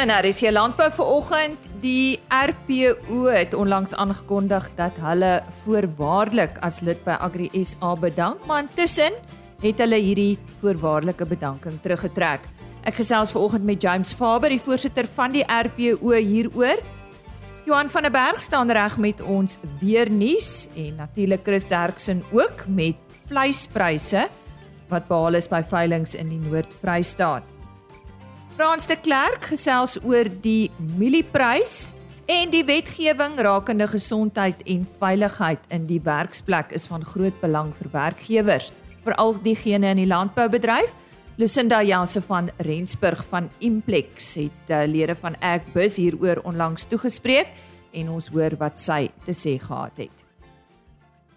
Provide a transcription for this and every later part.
En daar is hier landbou vanoggend. Die RPO het onlangs aangekondig dat hulle voorwaardelik as lid by Agri SA bedank, maar intussen het hulle hierdie voorwaardelike bedanking teruggetrek. Ek gesels vanoggend met James Faber, die voorsitter van die RPO hieroor. Johan van der Berg staan reg met ons weer nuus en natuurlik Chris Derksen ook met vleispryse wat behaal is by veilinge in die Noord-Vrystaat. Frans de Klerk gesels oor die mielieprys en die wetgewing rakende gesondheid en veiligheid in die werksplek is van groot belang vir werkgewers, veral diegene in die landboubedryf. Lucinda Janse van Rensburg van Implex het uh, lede van Agbus hieroor onlangs toegespreek en ons hoor wat sy te sê gehad het.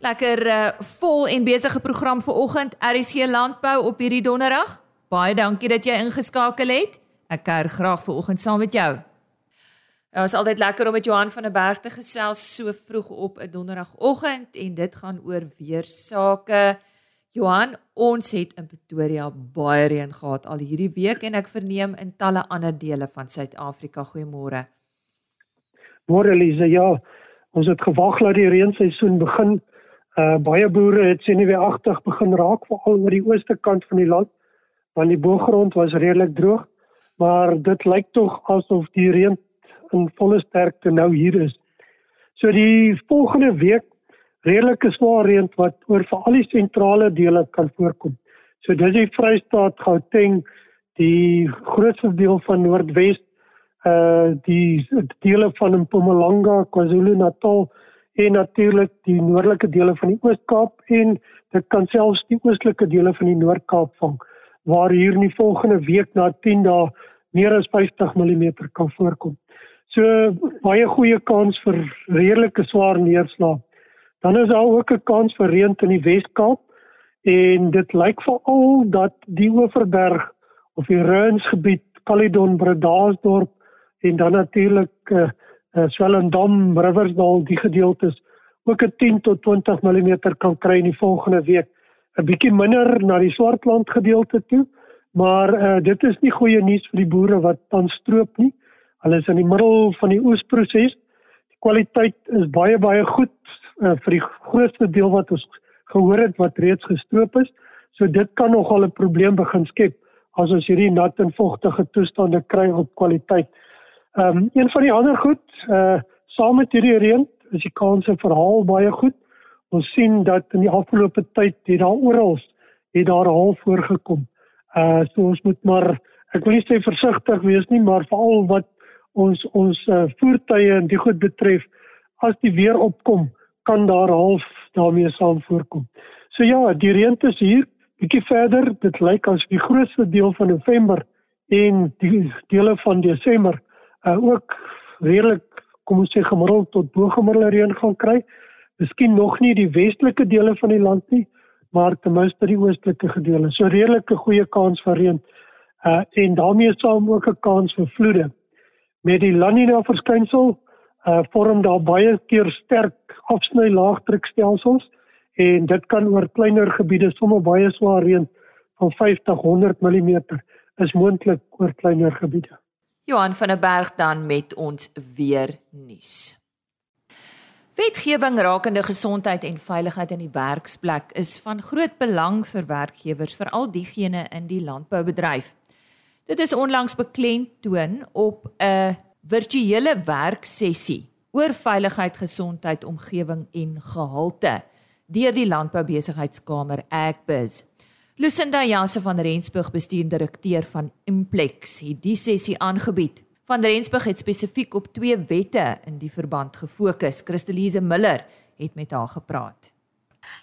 Lekker uh, vol en besige program vir oggend RC Landbou op hierdie donderdag. Baie dankie dat jy ingeskakel het. Ek kuier graag ver oggend saam met jou. Dit was altyd lekker om met Johan van der Berg te gesels so vroeg op 'n donderdagoggend en dit gaan oor weer sake. Johan, ons het in Pretoria baie reën gehad al hierdie week en ek verneem in talle ander dele van Suid-Afrika. Goeiemôre. Môre Elise, ja. Ons het gewag dat die reenseisoen begin. Uh baie boere het sien weer agtig begin raak veral oor die ooste kant van die land want die boergrond was redelik droog maar dit lyk tog asof die reën in volle sterkte nou hier is. So die volgende week redelike swaar reën wat oor veral die sentrale dele kan voorkom. So dis die Vrystaat, Gauteng, die grootste deel van Noordwes, uh die dele van Mpumalanga, KwaZulu-Natal en natuurlik die noordelike dele van die Oos-Kaap en dit kan selfs die oostelike dele van die Noord-Kaap vang waar hier in die volgende week na 10 dae meer as 50 mm kan voorkom. So baie goeie kans vir redelike swaar neerslag. Dan is daar ook 'n kans vir reën in die Wes-Kaap en dit lyk veral dat die Oeverberg of die Rensgebied, Caledon, Bredasdorp en dan natuurlik eh uh, Swellendam, Riversdal, die gedeeltes ook 'n 10 tot 20 mm kan kry in die volgende week. 'n bietjie minder na die Swartland gedeelte toe, maar uh, dit is nie goeie nuus vir die boere wat dan stroop nie. Hulle is in die middel van die oesproses. Die kwaliteit is baie baie goed uh, vir die grootste deel wat ons gehoor het wat reeds gestroop is. So dit kan nogal 'n probleem begin skep as ons hierdie nat en vogtige toestande kry op kwaliteit. Ehm um, een van die ander goed, uh saam met hierdie reën is die kanse verhaal baie goed. Ons sien dat in die afgelope tyd het daar oral het daar half voorgekom. Uh so ons moet maar ek wil nie sê versigtig wees nie, maar veral wat ons ons uh, voertuie en die goed betref, as die weer opkom, kan daar half daarmee saam voorkom. So ja, die reën is hier bietjie verder. Dit lyk as die grootste deel van November en die dele van Desember uh ook redelik kom ons sê gemiddeld tot bo gemiddelde reën gaan kry. Miskien nog nie die westelike dele van die land nie, maar ten minste die oostelike gedeelte. So redelike goeie kans vir reën. Uh en daarmee saam ook 'n kans vir vloede. Met die La Nina verskynsel uh vorm daar baie keer sterk afsny laagdrukstelsels en dit kan oor kleiner gebiede sommer baie swaar reën van 50 100 mm is moontlik oor kleiner gebiede. Johan van der Berg dan met ons weer nuus. Wetgewing rakende gesondheid en veiligheid in die werksplek is van groot belang vir werkgewers, veral diegene in die landboubedryf. Dit is onlangs beklemtoon op 'n virtuele werksessie oor veiligheid, gesondheid, omgewing en gehalte deur die Landboubesighidskamer Agbiz. Lucinda Janse van Rensburg, bestuurdirekteur van Implex, het die sessie aangebied. Van Rensburg het spesifiek op twee wette in die verband gefokus. Christelise Miller het met haar gepraat.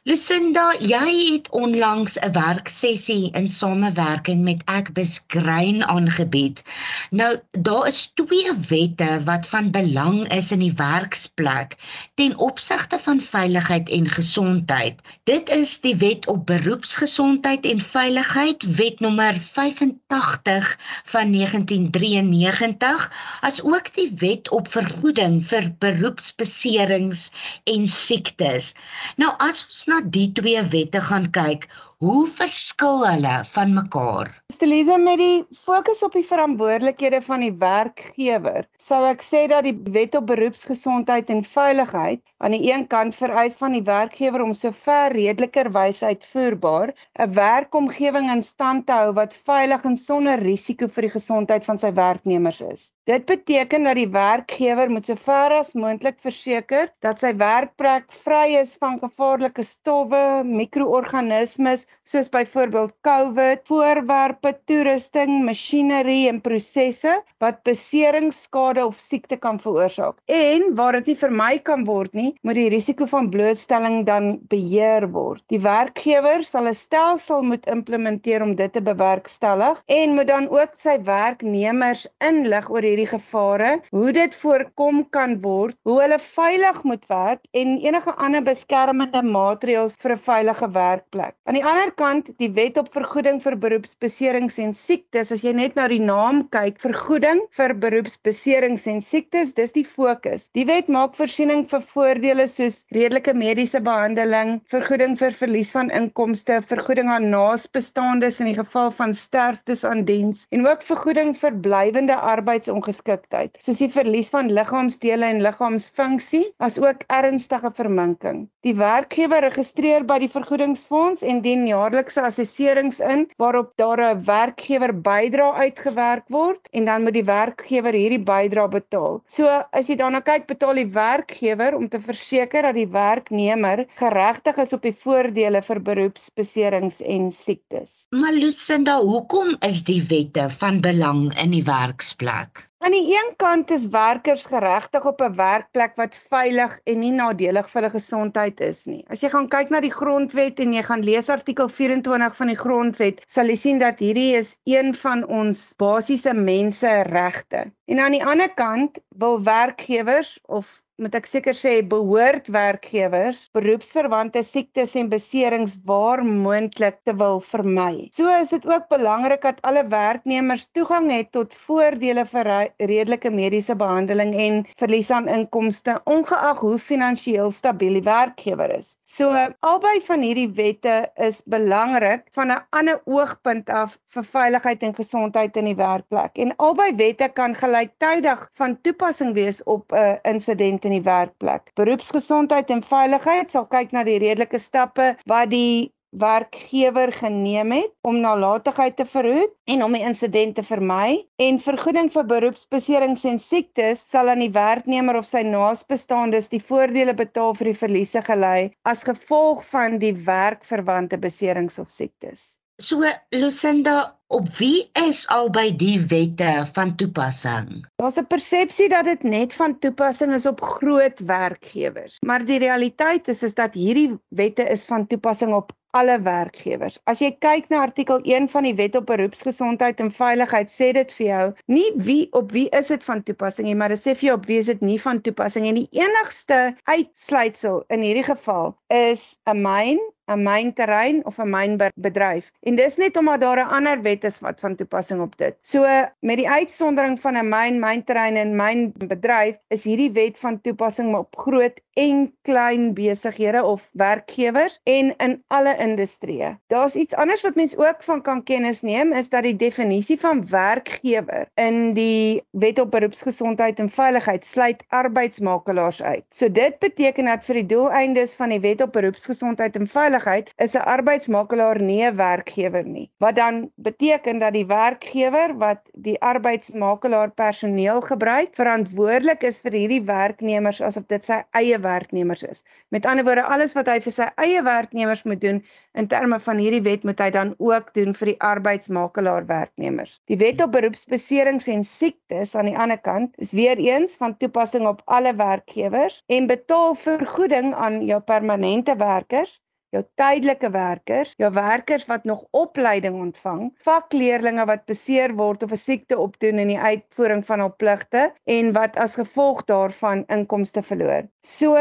Lucinda, jy het onlangs 'n werksessie in samewerking met Agbus Grain aangebied. Nou, daar is twee wette wat van belang is in die werksplek ten opsigte van veiligheid en gesondheid. Dit is die Wet op Beroepsgesondheid en Veiligheid, Wet nommer 85 van 1993, asook die Wet op Vergoeding vir Beroepsbeserings en Siektes. Nou as ons na die twee wette gaan kyk, Hoe verskil hulle van mekaar? Stelise met die fokus op die verantwoordelikhede van die werkgewer, sou ek sê dat die Wet op Beroepsgesondheid en Veiligheid aan die een kant vereis van die werkgewer om sover redelikerwys uitvoerbaar 'n werkomgewing in stand te hou wat veilig en sonder risiko vir die gesondheid van sy werknemers is. Dit beteken dat die werkgewer moet sover as moontlik verseker dat sy werkplek vry is van gevaarlike stowwe, mikroorganismes soos byvoorbeeld COVID, voorwerpe, toerusting, masjinerie en prosesse wat besering, skade of siekte kan veroorsaak. En waar dit nie vermy kan word nie, moet die risiko van blootstelling dan beheer word. Die werkgewer sal 'n stelsel moet implementeer om dit te bewerkstellig en moet dan ook sy werknemers inlig oor hierdie gevare, hoe dit voorkom kan word, hoe hulle veilig moet werk en enige ander beskermende maatreëls vir 'n veilige werkplek. Aan die ander kant, die wet op vergoeding vir beroepsbeserings en siektes, as jy net na die naam kyk, vergoeding vir beroepsbeserings en siektes, dis die fokus. Die wet maak voorsiening vir voordele soos redelike mediese behandeling, vergoeding vir verlies van inkomste, vergoeding aan naasbestaandes in die geval van sterftes aan diens en ook vergoeding vir blywende arbeidsongeskiktheid, soos die verlies van liggaamsdele en liggaamsfunksie, asook ernstige verminking. Die werkgewer registreer by die vergoedingsfonds en dien jaarlikse assesserings in waarop daar 'n werkgewer bydra uitgewerk word en dan moet die werkgewer hierdie bydra betaal. So as jy daarna kyk, betaal die werkgewer om te verseker dat die werknemer geregtig is op die voordele vir beroepsbeserings en siektes. Maar Lucinda, hoekom is die wette van belang in die werksplek? Aan die een kant is werkers geregtig op 'n werkplek wat veilig en nie nadelig vir hulle gesondheid is nie. As jy gaan kyk na die grondwet en jy gaan lees artikel 24 van die grondwet, sal jy sien dat hierdie is een van ons basiese menseregte. En aan die ander kant wil werkgewers of moet ek seker sê behoort werkgewers beroepsverwante siektes en beserings waar moontlik te wil vermy. So is dit ook belangrik dat alle werknemers toegang het tot voordele vir redelike mediese behandeling en verlies aan inkomste ongeag hoe finansiëel stabiel die werkgewer is. So albei van hierdie wette is belangrik van 'n ander oogpunt af vir veiligheid en gesondheid in die werkplek. En albei wette kan gelyktydig van toepassing wees op 'n uh, insident in die werkplek. Beroepsgesondheid en veiligheid sal kyk na die redelike stappe wat die werkgewer geneem het om nalatigheid te verhoed en om die insident te vermy en vergoeding vir beroepsbeserings en siektes sal aan die werknemer of sy naasbestaandes die voordele betaal vir die verliese gely as gevolg van die werkverwante beserings of siektes. So Lucinda, op wie is albei die wette van toepassing? Daar's 'n persepsie dat dit net van toepassing is op groot werkgewers, maar die realiteit is is dat hierdie wette is van toepassing op alle werkgewers. As jy kyk na artikel 1 van die Wet op Beroepsgesondheid en Veiligheid, sê dit vir jou nie wie op wie is dit van toepassing nie, maar dit sê vir jou op wie is dit nie van toepassing nie. En die enigste uitsluitsel in hierdie geval is 'n myn 'n mynterrein of 'n mynbedryf. En dis net omdat daar 'n ander wet is wat van toepassing op dit. So met die uitsondering van 'n myn, mynterrein en mynbedryf is hierdie wet van toepassing op groot en klein besighede of werkgewers en in alle industrieë. Daar's iets anders wat mens ook van kan kennis neem is dat die definisie van werkgewer in die Wet op Beroepsgesondheid en Veiligheid sluit arbeidsmakelaars uit. So dit beteken dat vir die doeleindes van die Wet op Beroepsgesondheid en Veiligheid is 'n arbeidsmakelaar nie 'n werkgewer nie. Wat dan beteken dat die werkgewer wat die arbeidsmakelaar personeel gebruik, verantwoordelik is vir hierdie werknemers asof dit sy eie werknemers is. Met ander woorde, alles wat hy vir sy eie werknemers moet doen in terme van hierdie wet moet hy dan ook doen vir die arbeidsmakelaar werknemers. Die wet op beroepsbeserings en siektes aan die ander kant is weer eens van toepassing op alle werkgewers en betaal vergoeding aan jou permanente werkers jou tydelike werkers, jou werkers wat nog opleiding ontvang, vakleerlinge wat beseer word of 'n siekte opdoen in die uitvoering van hul pligte en wat as gevolg daarvan inkomste verloor. So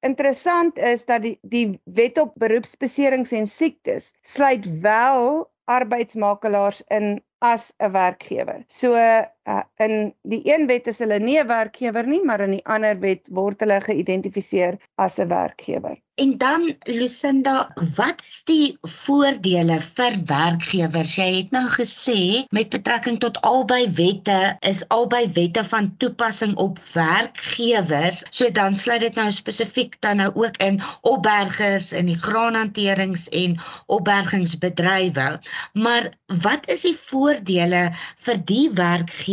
interessant is dat die die wet op beroepsbeserings en siektes sluit wel arbeidsmakelaars in as 'n werkgewer. So uh, in die een wet is hulle nie 'n werkgewer nie, maar in die ander wet word hulle geïdentifiseer as 'n werkgewer. En dan Lucinda, wat is die voordele vir werkgewers? Jy het nou gesê met betrekking tot albei wette is albei wette van toepassing op werkgewers. So dan sluit dit nou spesifiek dan nou ook in opbergers in die graanhanterings en opbergingsbedrywe. Maar wat is die voordele vir die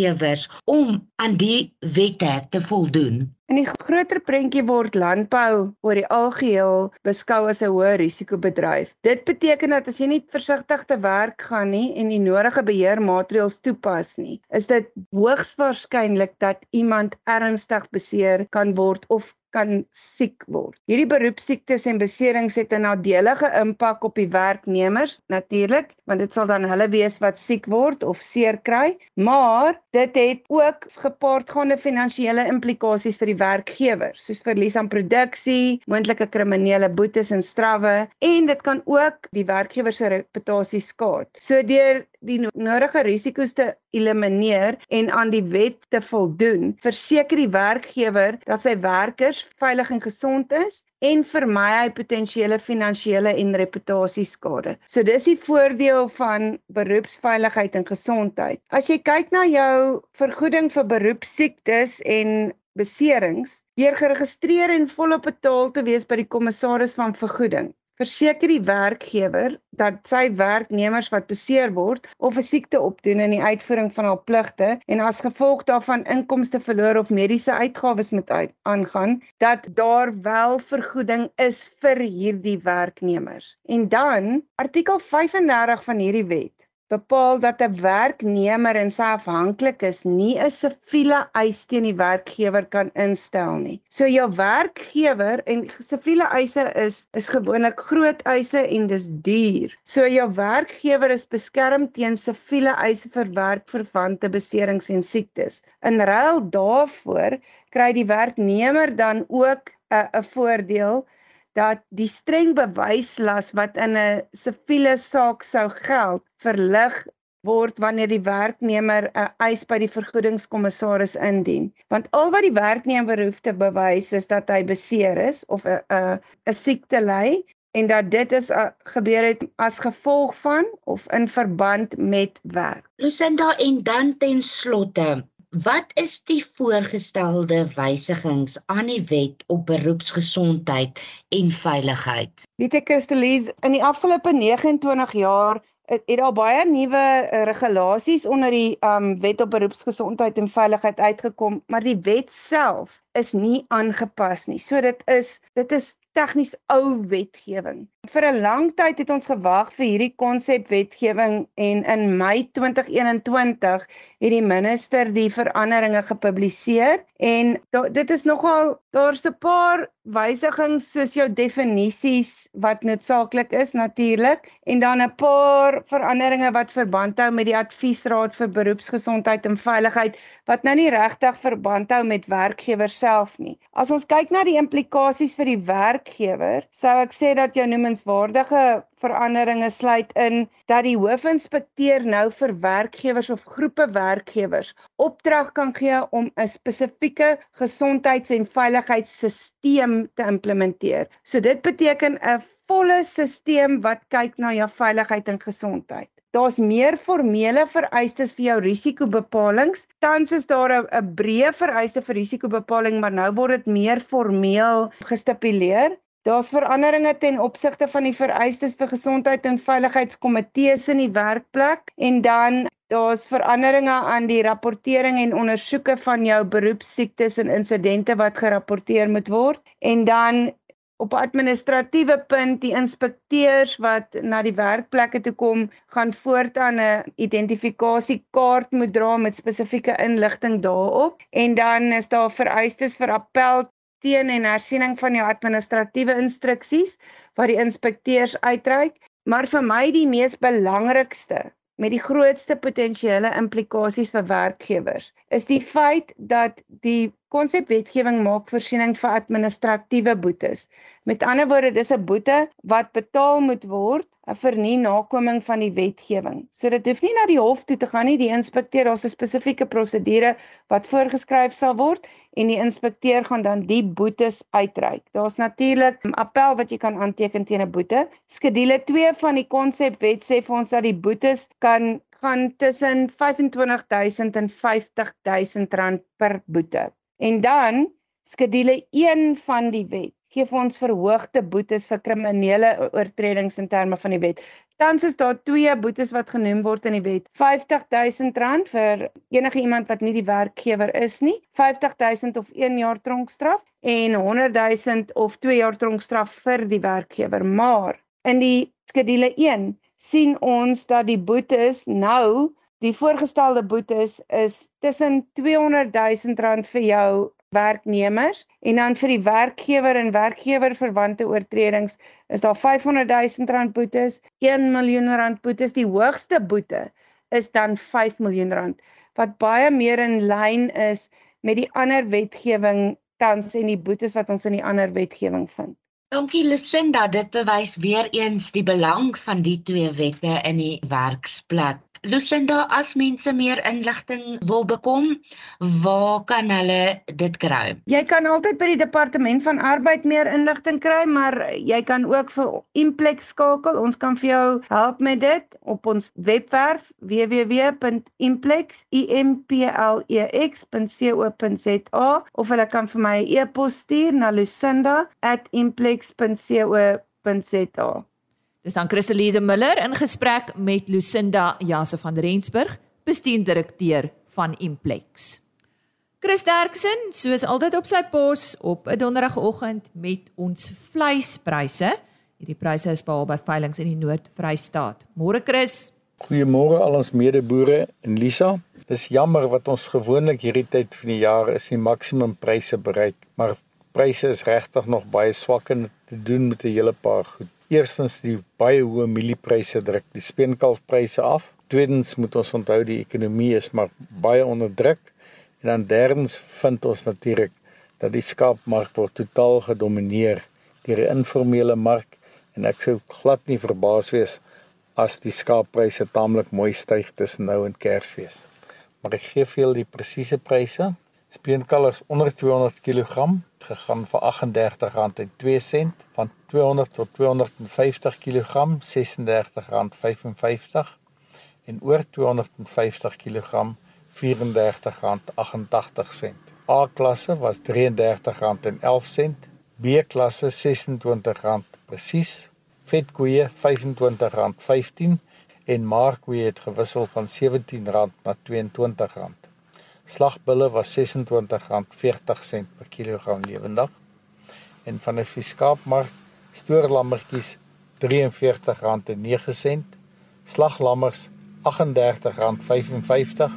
werkgewers om aan die wette te voldoen? In die groter prentjie word landbou oor die algeheel beskou as 'n hoë risikobedryf. Dit beteken dat as jy nie versigtig te werk gaan nie en die nodige beheermaatreëls toepas nie, is dit hoogs waarskynlik dat iemand ernstig beseer kan word of kan siek word. Hierdie beroepsiektes en beserings het 'n nadelige impak op die werknemers natuurlik, want dit sal dan hulle wees wat siek word of seer kry, maar dit het ook gepaardgaande finansiële implikasies vir die werkgewer, soos verlies aan produksie, moontlike kriminele boetes en strawwe en dit kan ook die werkgewer se reputasie skaad. So deur die nodige risiko's te elimineer en aan die wet te voldoen, verseker die werkgewer dat sy werkers veilig en gesond is en vermy hy potensiële finansiële en reputasieskade. So dis die voordeel van beroepsveiligheid en gesondheid. As jy kyk na jou vergoeding vir beroepsiektes en beserings, deur geregistreer en volop betaal te wees by die kommissaris van vergoeding, verseker die werkgewer dat sy werknemers wat beseer word of 'n siekte opdoen in die uitvoering van hul pligte en as gevolg daarvan inkomste verloor of mediese uitgawes moet uit, aangaan dat daar wel vergoeding is vir hierdie werknemers. En dan artikel 35 van hierdie wet bepaal dat 'n werknemer in sy afhanklikes nie 'n siviele eis teen die werkgewer kan instel nie. So jou werkgewer en siviele eise is is gewoonlik groot eise en dis duur. So jou werkgewer is beskerm teen siviele eise vir werkverwante beserings en siektes. In ruil daarvoor kry die werknemer dan ook 'n voordeel dat die streng bewyslas wat in 'n siviele saak sou geld verlig word wanneer die werknemer 'n eis by die vergoedingskommissaris indien. Want al wat die werknemer hoef te bewys is dat hy beseer is of 'n 'n 'n siekte ly en dat dit is a, gebeur het as gevolg van of in verband met werk. Lucinda en dan ten slotte Wat is die voorgestelde wysigings aan die wet op beroepsgesondheid en veiligheid? Weet jy Christelise, in die afgelope 29 jaar het, het daar baie nuwe uh, regulasies onder die um wet op beroepsgesondheid en veiligheid uitgekom, maar die wet self is nie aangepas nie. So dit is dit is tegnies ou wetgewing. Vir 'n lang tyd het ons gewag vir hierdie konsep wetgewing en in Mei 2021 het die minister die veranderinge gepubliseer en dit is nogal daar's 'n paar wysigings soos jou definisies wat noodsaaklik is natuurlik en dan 'n paar veranderinge wat verband hou met die adviesraad vir beroepsgesondheid en veiligheid wat nou nie regtig verband hou met werkgewers self nie. As ons kyk na die implikasies vir die werkgewer, sou ek sê dat jou noemenswaardige veranderinge sluit in dat die hoofinspekteur nou vir werkgewers of groepe werkgewers opdrag kan gee om 'n spesifieke gesondheids- en veiligheidsstelsel te implementeer. So dit beteken 'n volle stelsel wat kyk na jou veiligheid en gesondheid. Daar's meer formele vereistes vir jou risikobepalings. Tans is daar 'n breë vereiste vir risikobepaling, maar nou word dit meer formeel gestipuleer. Daar's veranderinge ten opsigte van die vereistes vir gesondheid en veiligheidskomitees in die werkplek en dan daar's veranderinge aan die rapportering en ondersoeke van jou beroepsiektes en insidente wat gerapporteer moet word. En dan op administratiewe punt die inspekteurs wat na die werkplekke toe kom gaan voortaan 'n identifikasiekaart moet dra met spesifieke inligting daarop. En dan is daar vereistes vir appel teen en hersiening van jou administratiewe instruksies wat die inspekteurs uitreik maar vir my die mees belangrikste met die grootste potensiële implikasies vir werkgewers is die feit dat die konsepwetgewing maak voorsiening vir administratiewe boetes. Met ander woorde, dis 'n boete wat betaal moet word vir nie nakoming van die wetgewing. So dit hoef nie na die hof toe te gaan nie, die inspekteur, daar's 'n spesifieke prosedure wat voorgeskryf sal word en die inspekteur gaan dan die boetes uitreik. Daar's natuurlik 'n appel wat jy kan aanteken teen 'n boete. Skedule 2 van die konsepwet sê vir ons dat die boetes kan gaan tussen 25000 en 50000 rand per boete. En dan skedule 1 van die wet gee vir ons verhoogde boetes vir kriminele oortredings in terme van die wet. Tans is daar twee boetes wat genoem word in die wet. R50000 vir enige iemand wat nie die werkgewer is nie, R50000 of 1 jaar tronkstraf en R100000 of 2 jaar tronkstraf vir die werkgewer. Maar in die skedule 1 sien ons dat die boetes nou Die voorgestelde boetes is tussen R200 000 vir jou werknemers en dan vir die werkgewer en werkgewer verwante oortredings is daar R500 000 boetes, 1 miljoen rand boetes, die hoogste boete is dan 5 miljoen rand wat baie meer in lyn is met die ander wetgewing tans en die boetes wat ons in die ander wetgewing vind. Dankie Lucinda, dit bewys weer eens die belang van die twee wette in die werksplek. Lucinda, as mense meer inligting wil bekom, waar kan hulle dit kry? Jy kan altyd by die departement van arbeid meer inligting kry, maar jy kan ook vir Implex skakel. Ons kan vir jou help met dit op ons webwerf www.implex.co.za of hulle kan vir my 'n e e-pos stuur na lucinda@implex.co.za. Dis dan Christelise Miller in gesprek met Lucinda Janse van Rensburg, bestuurdirekteur van Implex. Chris Derksen, soos altyd op sy pos op 'n donderdagoggend met ons vleispryse. Hierdie pryse is behaal by veilinge in die Noord-Vrystaat. Môre Chris. Goeiemôre al ons medeboere en Lisa. Dis jammer wat ons gewoonlik hierdie tyd van die jaar is die maksimum pryse bereik, maar pryse is regtig nog baie swak en te doen met 'n hele paar goed. Eerstens die baie hoë mieliepryse druk die speenkalfpryse af. Tweedens moet ons onthou die ekonomie is maar baie onder druk. En dan derdens vind ons natuurlik dat die skaapmark word totaal gedomeineer deur die informele mark en ek sou glad nie verbaas wees as die skaappryse taamlik mooi styg tussen nou en Kersfees. Maar ek gee vir julle die presiese pryse. Speenkalfs onder 200 kg gegaan vir R38.02 van 200 tot 250 kg R36.55 en oor 250 kg R34.88. A klasse was R33.11, B klasse R26 presies, vetkoeie R25.15 en markkoeie het gewissel van R17 na R22 slagbulle was R26.40 per kilogram lewendig en van 'n fiskaapmark stoorlammetjies R43.09 slaglammers R38.55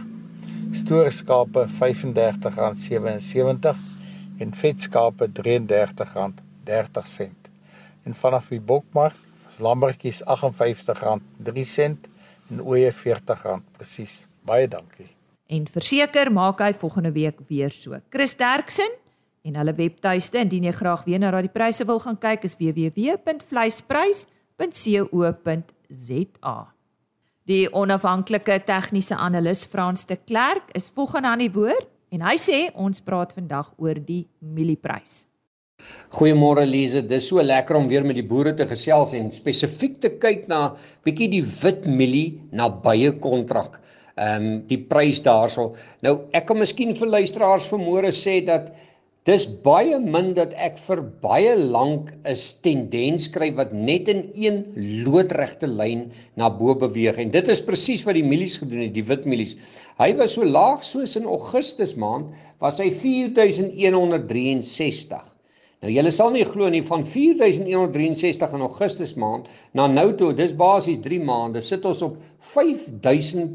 stoorskape R35.77 en vetskape R33.30 en vanaf die bokmark was lammetjies R58.03 en ooe R40 presies baie dankie en verseker maak hy volgende week weer so. Chris Derksen en hulle webtuiste indien jy graag weer na daardie pryse wil gaan kyk is www.vleisprys.co.za. Die onafhanklike tegniese analis Frans de Klerk is volgende aan die woord en hy sê ons praat vandag oor die mielieprys. Goeiemôre Lize, dis so lekker om weer met die boere te gesels en spesifiek te kyk na bietjie die wit mielie na baie kontrak ehm um, die prys daarso. Nou ek kan miskien vir luisteraars vermoere sê dat dis baie min dat ek vir baie lank 'n tendens kry wat net in een loodregte lyn na bo beweeg en dit is presies wat die mielies gedoen het, die wit mielies. Hy was so laag soos in Augustus maand was hy 4163. Nou julle sal nie glo nie van 4163 in Augustus maand na nou toe, dis basies 3 maande, sit ons op R5400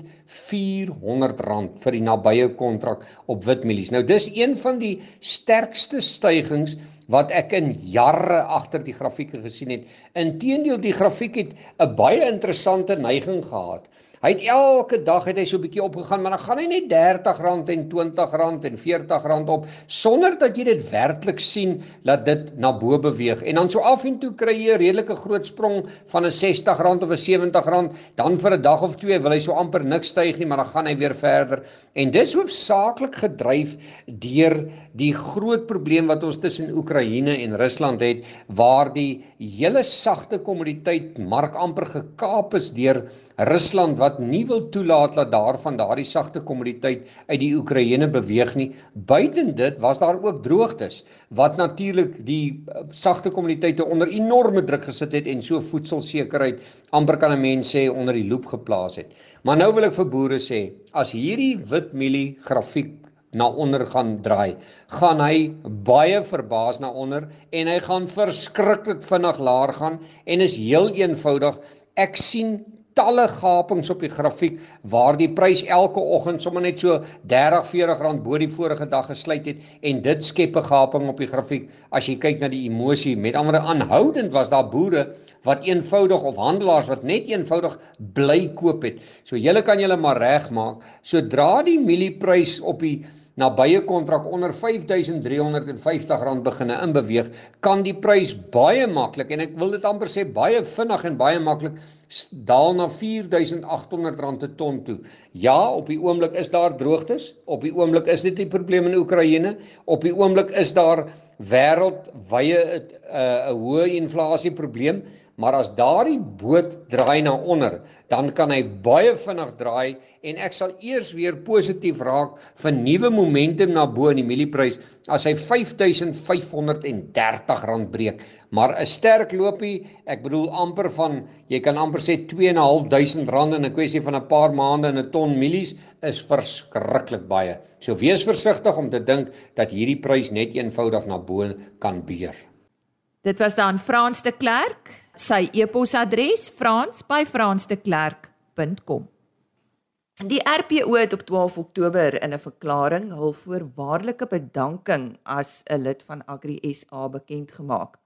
vir die nabye kontrak op witmielies. Nou dis een van die sterkste stygings wat ek in jare agter die grafieke gesien het. Inteendeel die grafiek het 'n baie interessante neiging gehad. Hy het elke dag het hy so 'n bietjie opgegaan, maar dan gaan hy net R30 en R20 en R40 op sonder dat jy dit werklik sien dat dit na bo beweeg. En dan so af en toe kry jy 'n redelike groot sprong van 'n R60 of 'n R70, dan vir 'n dag of twee wil hy so amper niks styg nie, maar dan gaan hy weer verder. En dis hoofsaaklik gedryf deur die groot probleem wat ons tussen Oekraïne en Rusland het waar die hele sagte kommoditeit mark amper gekaap is deur Rusland wat nie wil toelaat dat daarvan daardie sagte kommoditeit uit die Oekraïne beweeg nie. Buiten dit was daar ook droogtes wat natuurlik die uh, sagte kommoditeite onder enorme druk gesit het en so voedselsekerheid amper kan 'n mens sê onder die loep geplaas het. Maar nou wil ek vir boere sê, as hierdie wit mielie grafiek na onder gaan draai, gaan hy baie verbaas na onder en hy gaan verskriklik vinnig laer gaan en is heel eenvoudig. Ek sien talle gapings op die grafiek waar die prys elke oggend sommer net so 30 40 rand bo die vorige dag gesluit het en dit skep 'n gaping op die grafiek. As jy kyk na die emosie met ander aanhoudend was daar boere wat eenvoudig of handelaars wat net eenvoudig bly koop het. So julle kan julle maar regmaak. Sodra die mielieprys op die nabye kontrak onder R5350 beginne inbeweeg, kan die prys baie maklik en ek wil dit amper sê baie vinnig en baie maklik daal na R4800 per ton toe. Ja, op die oomblik is daar droogtes, op die oomblik is dit 'n probleem in Oekraïne, op die oomblik is daar wêreldwye 'n uh, hoë inflasie probleem, maar as daardie boot draai na onder, dan kan hy baie vinnig draai en ek sal eers weer positief raak vir nuwe momentum na bo in die mielieprys as hy R5530 breek. Maar 'n sterk loopie, ek bedoel amper van jy kan amper sê 2.500 in 'n kwessie van 'n paar maande in 'n ton mielies is verskriklik baie. So wees versigtig om te dink dat hierdie prys net eenvoudig na bo kan beer. Dit was dan Frans de Klerk, sy e-posadres frans@fransdeklerk.com. Die RPO het op 12 Oktober in 'n verklaring hul voorwaardelike bedanking as 'n lid van Agri SA bekend gemaak.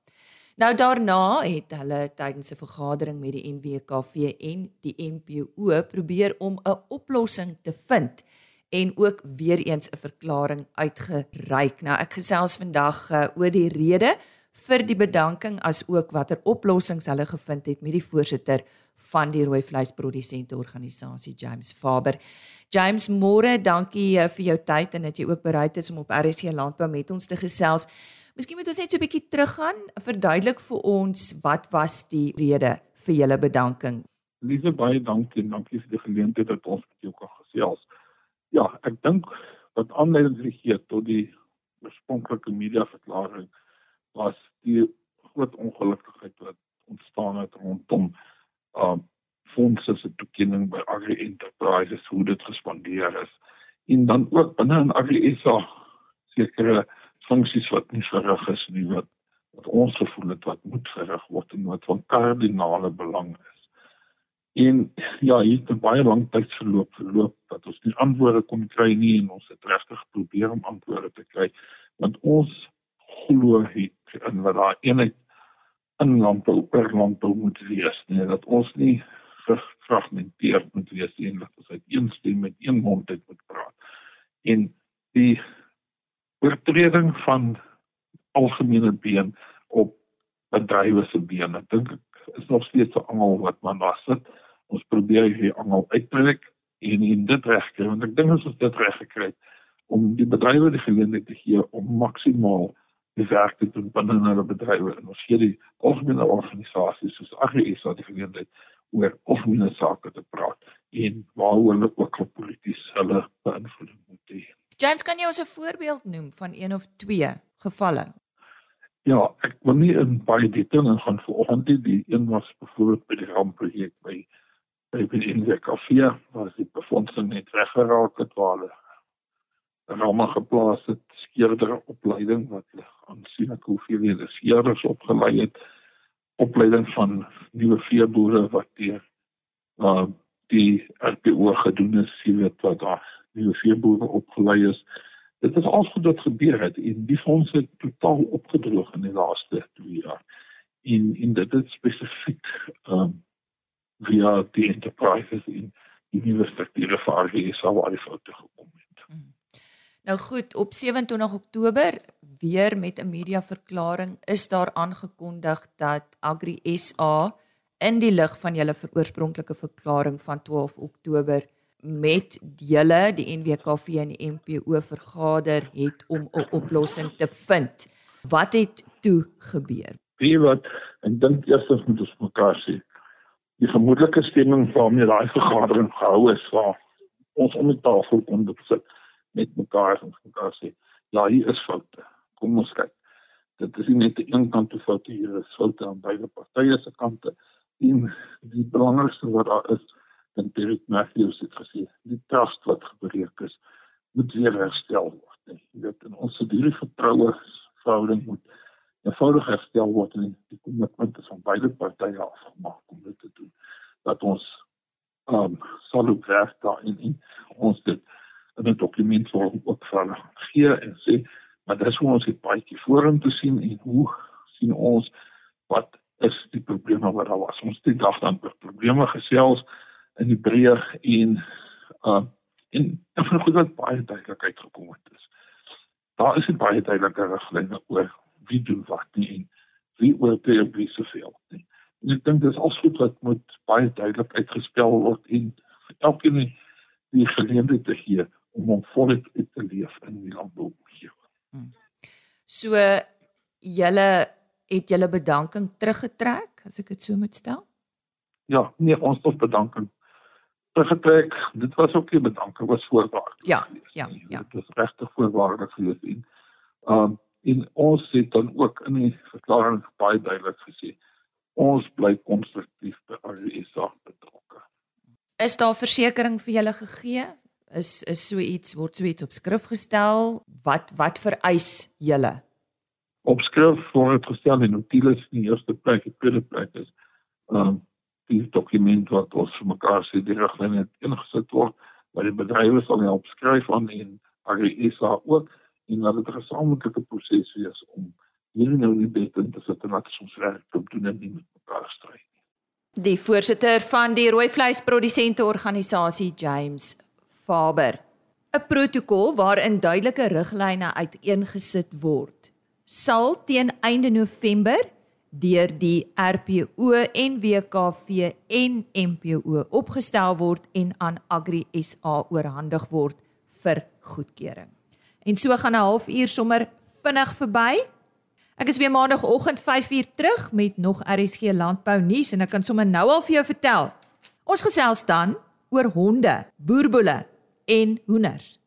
Nou daarna het hulle tydens 'n vergadering met die NWKV en die NPO probeer om 'n oplossing te vind en ook weer eens 'n verklaring uitgereik. Nou ek gesels vandag uh, oor die rede vir die bedanking as ook watter oplossings hulle gevind het met die voorsitter van die rooi vleisprodusente organisasie James Faber. James Moore, dankie uh, vir jou tyd en dat jy ook bereid is om op RSC Landbou met ons te gesels. Miskien moet ons net so 'n bietjie teruggaan, verduidelik vir ons wat was die rede vir julle bedanking? Liewe baie dankie en dankie vir die geleentheid dat ons met jou kan gesels. Ja, ek dink wat aanleiding gegee tot die oorspronklike media verklaring was die groot ongelukkigheid wat ontstaan het rondom um fondse se toekenning by Agri Enterprises hoe dit gespandeer is en dan ook binne in Agri SA sekere funksies wat nie verrig is nie wat wat ons gevoel het wat moet verrig word en wat van kardinale belang is. En ja, hier het baie lank tyd verloop verloop dat ons nie antwoorde kon kry nie en ons het regtig probeer om antwoorde te kry want ons glo het in wat daai eenheid in landbou per landbou moet wees nie dat ons nie gefragmenteer moet wees nie dat ons uit een stem met een mond uit moet praat. En die oortreding van algemene been op bedrywe se been ek dink is nog steeds so almal wat man was dit ons probeer hier almal uittrek en in dit regkry want ek dink ons het dit reg gekry om die bedrywe die geleentheid te gee om maksimaal die werk te doen binne hulle bedrywe en ons gee die algemene organisasies soos AGS wat die geleentheid oor algemene sake te praat en waaroor hulle ook op polities hulle beïnvloeding moet hê. James, kan jy ons 'n voorbeeld noem van een of twee gevalle? Ja, ek wil nie in baie detail gaan vanoggend nie. Die een was byvoorbeeld by die rampprojek by by die Inwerkafia, waar die befondsing net weggeraak het waar hulle ramme geplaas het, skeerder opleiding wat aansienlik hoeveel hulle skeerders opgelei het, opleiding van nuwe veeboere wat deur uh die RPO gedoen is, jy weet wat daar nuwe veeboere opgelei is dit is alles wat gebeur het en die fondse het totaal opgedroog in die laaste 2 jaar. En in dit is spesifiek ehm um, via die enterprises in die nuwe strukture vir RGS waar die foute gekom het. Nou goed, op 27 Oktober weer met 'n media verklaring is daar aangekondig dat Agri SA in die lig van julle oorspronklike verklaring van 12 Oktober met julle die NWKV en die MPO vergader het om 'n oplossing te vind. Wat het toe gebeur? Wie wat ek dink eers moet ons mekaar sê. Die vermoedelike stemming waarmee daai vergadering gehou is, waar ons om die tafel kon sit met mekaar en mekaar sê, ja, hier is foute. Kom ons kyk. Dit is nie net die een kant toe foute hier is, foute aan beide partye se kante. En die belangrikste wat daar is, en Derek Matthews het gesê die trust wat gebreek is moet weer herstel word. Jy weet in ons hierdie vertroue verhouding moet eenvoudig herstel word en die kommitment is van beide partye afgemaak om dit te doen. Dat ons ehm um, sal werk daarin en ons dit in 'n dokument vorm ook van gee en sê maar dis hoe ons dit baie vorentoe sien en hoe sien ons wat is die probleme wat daar was. Ons het die dag dan probleme gesels in die breë en uh en en vir goed wat baie duidelik uitgekom het is. Daar is baie duidelike riglyne oor wie doen wat nie en wie oortree wie soveel nie. En ek dink dis alsoos wat moet baie duidelik uitgespel word en elkeen die, die geleentheid te gee om hom voluit te leef in die landbou hier. Hmm. So julle het julle bedanking teruggetrek as ek dit so moet stel? Ja, nee, ons tot bedanking teruggetrek. Dit was ook nie bedanking was voorwaarde. Ja, ja, ja. Dit is regtig voorwaarde gewees en um en ons het dan ook in die verklaring baie duidelik gesê ons bly konstruktief by die saak betrokke. Is daar versekerings vir julle gegee? Is is so iets word so iets op skrif gestel? Wat wat vereis julle? Op skrif word gestel in notulus in die eerste plek, die tweede plek is um die dokument wat ons vir mekaar sê die riglyne ingesit word by die bedrywe sal help skryf aan en AgriSA ook en dat dit 'n gesamentlike proses is om hierdie nou nie beter te sit en laat ons werk om doen en nie met mekaar stry nie. Die voorsitter van die rooi vleisprodusente organisasie James Faber 'n protokol waarin duidelike riglyne uiteengesit word sal teen einde November deur die RPO en WKV en MPO opgestel word en aan Agri SA oorhandig word vir goedkeuring. En so gaan 'n halfuur sommer vinnig verby. Ek is weer maandagooggend 5uur terug met nog RSG landbou nuus en ek kan sommer nou al vir jou vertel. Ons gesels dan oor honde, boerboele en hoenders.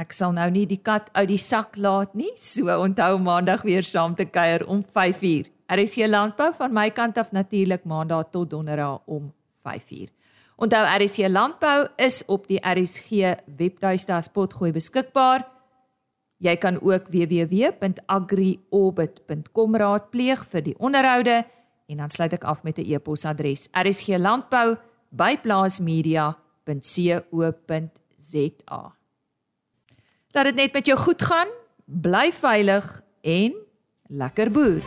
Ek sal nou nie die kat uit die sak laat nie, so onthou maandag weer saam te kuier om 5uur. RSG Landbou van my kant af natuurlik maandag tot donderdag om 5uur. Onthou RSG Landbou is op die RSG webtuiste as potgooi beskikbaar. Jy kan ook www.agriorbit.com raadpleeg vir die onderhoude en dan sluit ek af met 'n e-posadres rsglandbou@plaasmedia.co.za. Laat dit net met jou goed gaan. Bly veilig en lekker boer.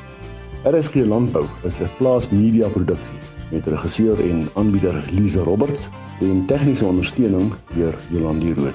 RSG Landbou is 'n plaas media produksie met regisseur en aanbieder Lize Roberts en tegniese ondersteuning deur Jolande Rooi.